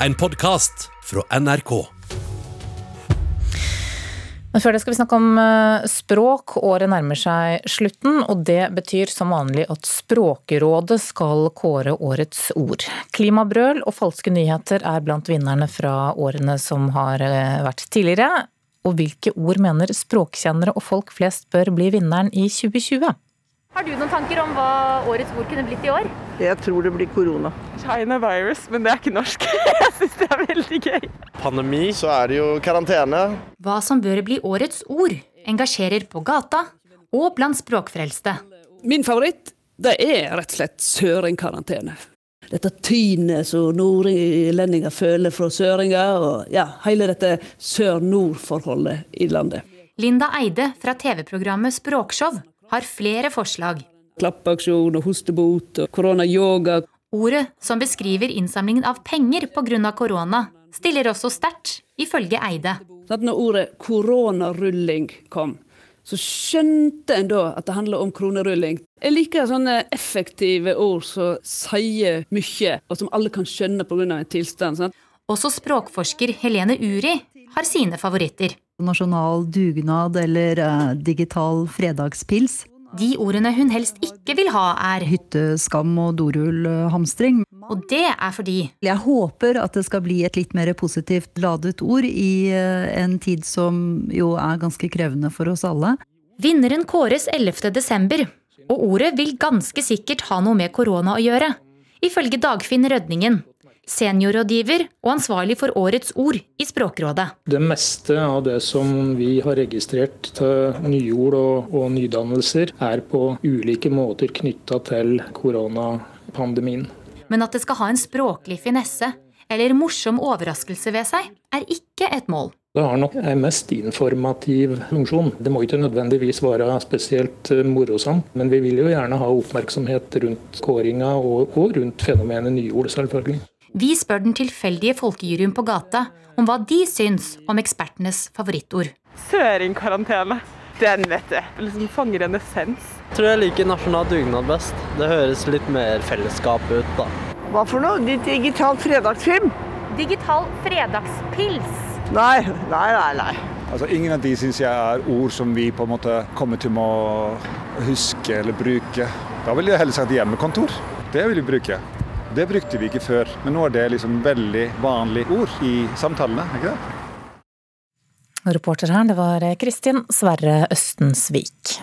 en podkast fra NRK. Men før det skal vi snakke om eh, språk. Året nærmer seg slutten, og det betyr som vanlig at Språkrådet skal kåre årets ord. Klimabrøl og falske nyheter er blant vinnerne fra årene som har eh, vært tidligere. Og hvilke ord mener språkkjennere og folk flest bør bli vinneren i 2020? Har du noen tanker om hva årets ord kunne blitt i år? Jeg tror det blir korona. China virus, men det er ikke norsk. Jeg syns det er veldig gøy. Pandemi, så er det jo karantene. Hva som bør bli årets ord, engasjerer på gata og blant språkfrelste. Min favoritt det er rett og slett søringkarantene. Dette tynet som nordlendinger føler fra søringer, og ja, hele dette sør-nord-forholdet i landet. Linda Eide fra TV-programmet Språkshow har flere forslag. Klappaksjon og hostebot og koronayoga. Ordet som beskriver innsamlingen av penger pga. korona, stiller også sterkt, ifølge Eide. Når ordet koronarulling kom, så skjønte en da at det handler om kronerulling. Jeg liker sånne effektive ord som sier mye, og som alle kan skjønne pga. en tilstand. Sant? Også språkforsker Helene Uri har sine favoritter. Nasjonal dugnad eller uh, digital fredagspils. De ordene hun helst ikke vil ha, er Hytteskam og dorullhamstring. Og det er fordi Jeg håper at det skal bli et litt mer positivt ladet ord i uh, en tid som jo er ganske krevende for oss alle. Vinneren kåres 11. desember, og ordet vil ganske sikkert ha noe med korona å gjøre. Ifølge Dagfinn Rødningen, seniorrådgiver og ansvarlig for årets ord i Språkrådet. Det meste av det som vi har registrert til nyord og, og nydannelser, er på ulike måter knytta til koronapandemien. Men at det skal ha en språklig finesse eller morsom overraskelse ved seg, er ikke et mål. Det har nok en mest informativ funksjon. Det må ikke nødvendigvis være spesielt morosamt, men vi vil jo gjerne ha oppmerksomhet rundt kåringa og, og rundt fenomenet nyord, selvfølgelig. Vi spør den tilfeldige folkejuryen på gata om hva de syns om ekspertenes favorittord. Søringkarantene. Den, vet du. Liksom fanger en essens. Jeg tror jeg liker nasjonal dugnad best. Det høres litt mer fellesskap ut, da. Hva for noe? Digital fredagsfilm? Digital fredagspils. Nei, nei, nei. nei. Altså, ingen av de syns jeg er ord som vi på en måte kommer til å huske eller bruke. Da ville jeg heller sagt hjemmekontor. Det vil vi bruke. Det brukte vi ikke før, men nå er det liksom veldig vanlig ord i samtalene. ikke det? Reporter her, det var Kristin Sverre Østensvik.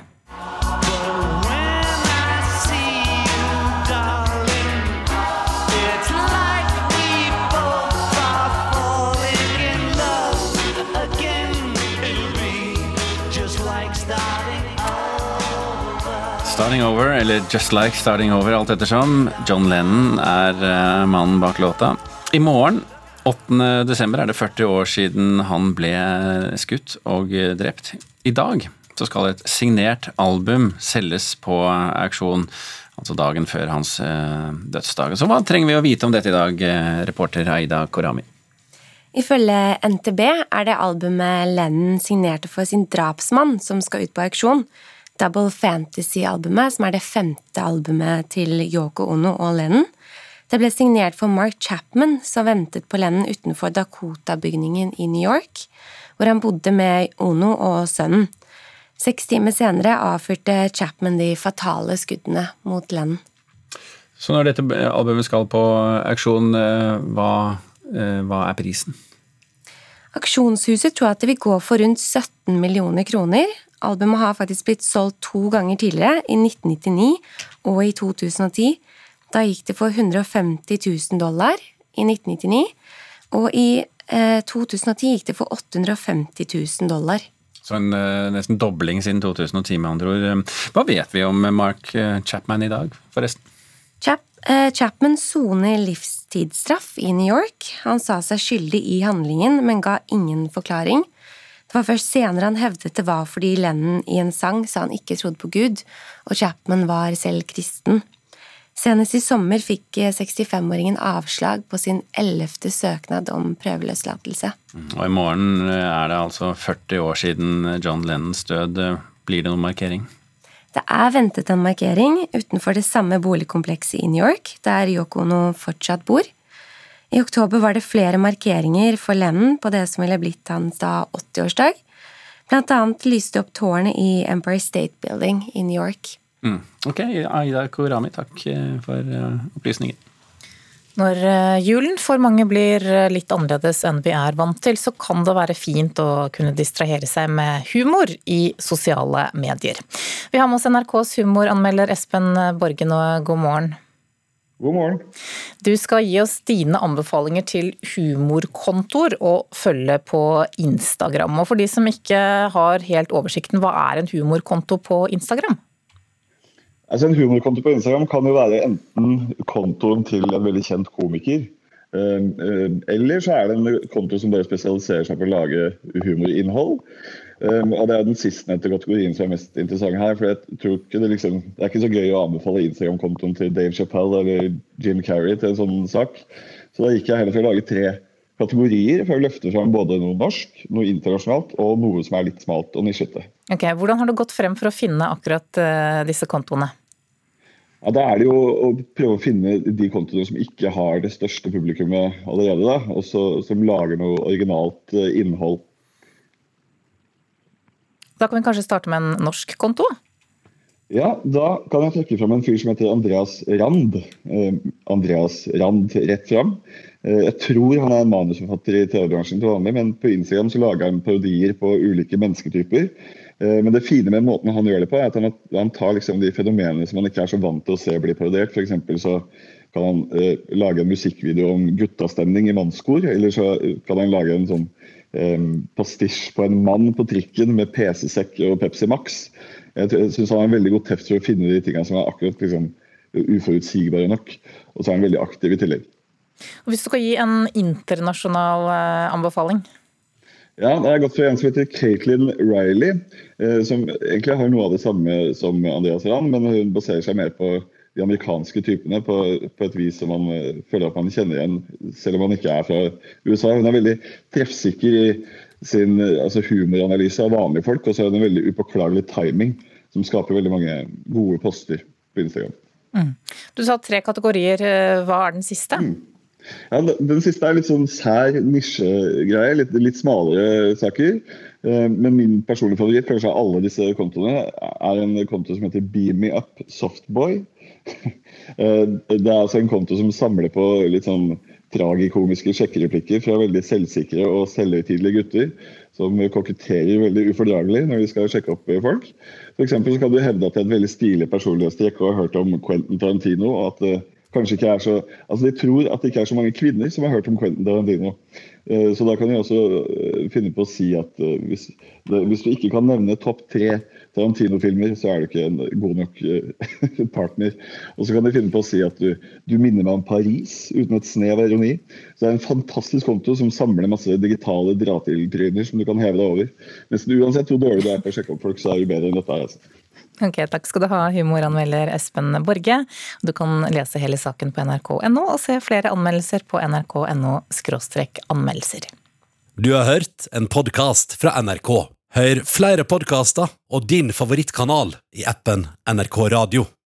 Starting Over, eller Just Like Starting Over, alt ettersom. John Lennon er uh, mannen bak låta. I morgen, 8. desember, er det 40 år siden han ble skutt og drept. I dag så skal et signert album selges på auksjon, altså dagen før hans dødsdag. Så hva trenger vi å vite om dette i dag, reporter Aida Korami? Ifølge NTB er det albumet Lennon signerte for sin drapsmann som skal ut på auksjon. Double Fantasy-albumet, som er det femte albumet til Yoko Ono og Lennon. Det ble signert for Mark Chapman, som ventet på Lennon utenfor Dakota-bygningen i New York, hvor han bodde med Ono og sønnen. Seks timer senere avfyrte Chapman de fatale skuddene mot Lennon. Så når dette albumet skal på auksjon, hva, hva er prisen? Aksjonshuset tror at det vil gå for rundt 17 millioner kroner, Albumet har faktisk blitt solgt to ganger tidligere, i 1999 og i 2010. Da gikk det for 150 000 dollar i 1999, og i eh, 2010 gikk det for 850 000 dollar. Så en eh, nesten dobling siden 2010, med andre ord. Hva vet vi om Mark eh, Chapman i dag, forresten? Chap, eh, Chapman soner livstidsstraff i New York. Han sa seg skyldig i handlingen, men ga ingen forklaring. Det var først senere han hevdet det var fordi Lennon i en sang sa han ikke trodde på Gud, og Chapman var selv kristen. Senest i sommer fikk 65-åringen avslag på sin ellevte søknad om prøveløslatelse. Og i morgen er det altså 40 år siden John Lennons død. Blir det noen markering? Det er ventet en markering utenfor det samme boligkomplekset i New York, der Yoko Ono fortsatt bor. I oktober var det flere markeringer for Lennon på det som ville blitt hans da 80-årsdag. Blant annet lyste opp tårnet i Empire State Building i New York. Mm. Ok, Aida Korami, takk eh, for uh, opplysningen. Når eh, julen for mange blir litt annerledes enn vi er vant til, så kan det være fint å kunne distrahere seg med humor i sosiale medier. Vi har med oss NRKs humoranmelder Espen Borgen, og god morgen. God morgen. Du skal gi oss dine anbefalinger til humorkontoer og følge på Instagram. Og for de som ikke har helt oversikten, hva er en humorkonto på Instagram? Altså En humorkonto på Instagram kan jo være enten kontoen til en veldig kjent komiker. Ehm, ehm, eller så er det en konto som bare spesialiserer seg på å lage humorinnhold. Um, og Det er den sistnevnte kategorien som er mest interessant her. for jeg tror ikke Det liksom, det er ikke så gøy å anbefale Instagram-kontoen til Dave Chappelle eller Jim Carrey til en sånn sak. Så da gikk jeg heller for å lage tre kategorier for å løfte fram både noe norsk, noe internasjonalt og noe som er litt smalt og nisjete. Ok, Hvordan har du gått frem for å finne akkurat uh, disse kontoene? Ja, Da er det jo å prøve å finne de kontoene som ikke har det største publikummet allerede. da, og Som lager noe originalt uh, innhold. Da kan vi kanskje starte med en norsk konto? Ja, da kan jeg trekke fram en fyr som heter Andreas Rand. Eh, Andreas Rand rett fram. Eh, jeg tror han er manusforfatter i TV-bransjen til vanlig, men på Instagram så lager han parodier på ulike mennesketyper. Eh, men det fine med måten han gjør det på, er at han, han tar liksom de fenomenene som man ikke er så vant til å se bli parodiert. For så kan han eh, lage en musikkvideo om guttastemning i mannskor, eller så kan han lage en sånn pastisj på en mann på trikken med PC-sekk og Pepsi Max. Jeg syns han har en veldig god teft for å finne de tingene som er akkurat liksom, uforutsigbare nok. Og så er han veldig aktiv i tillegg. Og hvis du skal gi en internasjonal eh, anbefaling? Ja, det er gått for en som heter Caitlin Riley, eh, som egentlig har noe av det samme som Andreas Rand, men hun baserer seg mer på de amerikanske typene på, på, et vis som man uh, føler at man kjenner igjen, selv om man ikke er fra USA. Hun er veldig treffsikker i sin altså humoranalyse av vanlige folk, og så er hun en veldig upåklagelig timing som skaper veldig mange gode poster på Instagram. Mm. Du sa tre kategorier. Eh, hva er den siste? Mm. Ja, den siste er litt sånn sær nisjegreie, litt, litt smalere saker. Eh, men min personlige favoritt kanskje av alle disse kontoene er en konto som heter Beam Me Up Softboy. Eh, det er altså en konto som samler på litt sånn tragikomiske sjekkereplikker fra veldig selvsikre og selvhøytidelige gutter som koketterer veldig ufordragelig når de skal sjekke opp folk. For så kan du hevde at det er et veldig stilig personlighetstrekk og har hørt om Quentin Tarantino. og at eh, kanskje ikke er så, altså De tror at det ikke er så mange kvinner som har hørt om Quentin Tarantino. Eh, så da kan de også eh, finne på å si at eh, hvis, hvis du ikke kan nevne topp tre Tarantino-filmer, så er du ikke en god nok partner. Og så kan de finne på å si at du, du minner meg om Paris, uten et snev av ironi. Så det er en fantastisk konto som samler masse digitale dra-til-tryner som du kan heve deg over. Mens uansett hvor dårlig du er på å sjekke opp folk, så er du bedre enn dette. her, altså. Ok, Takk skal du ha, humoranmelder Espen Borge. Du kan lese hele saken på nrk.no og se flere anmeldelser på nrk.no anmeldelser. Du har hørt en podkast fra NRK. Hør flere podkaster og din favorittkanal i appen NRK Radio.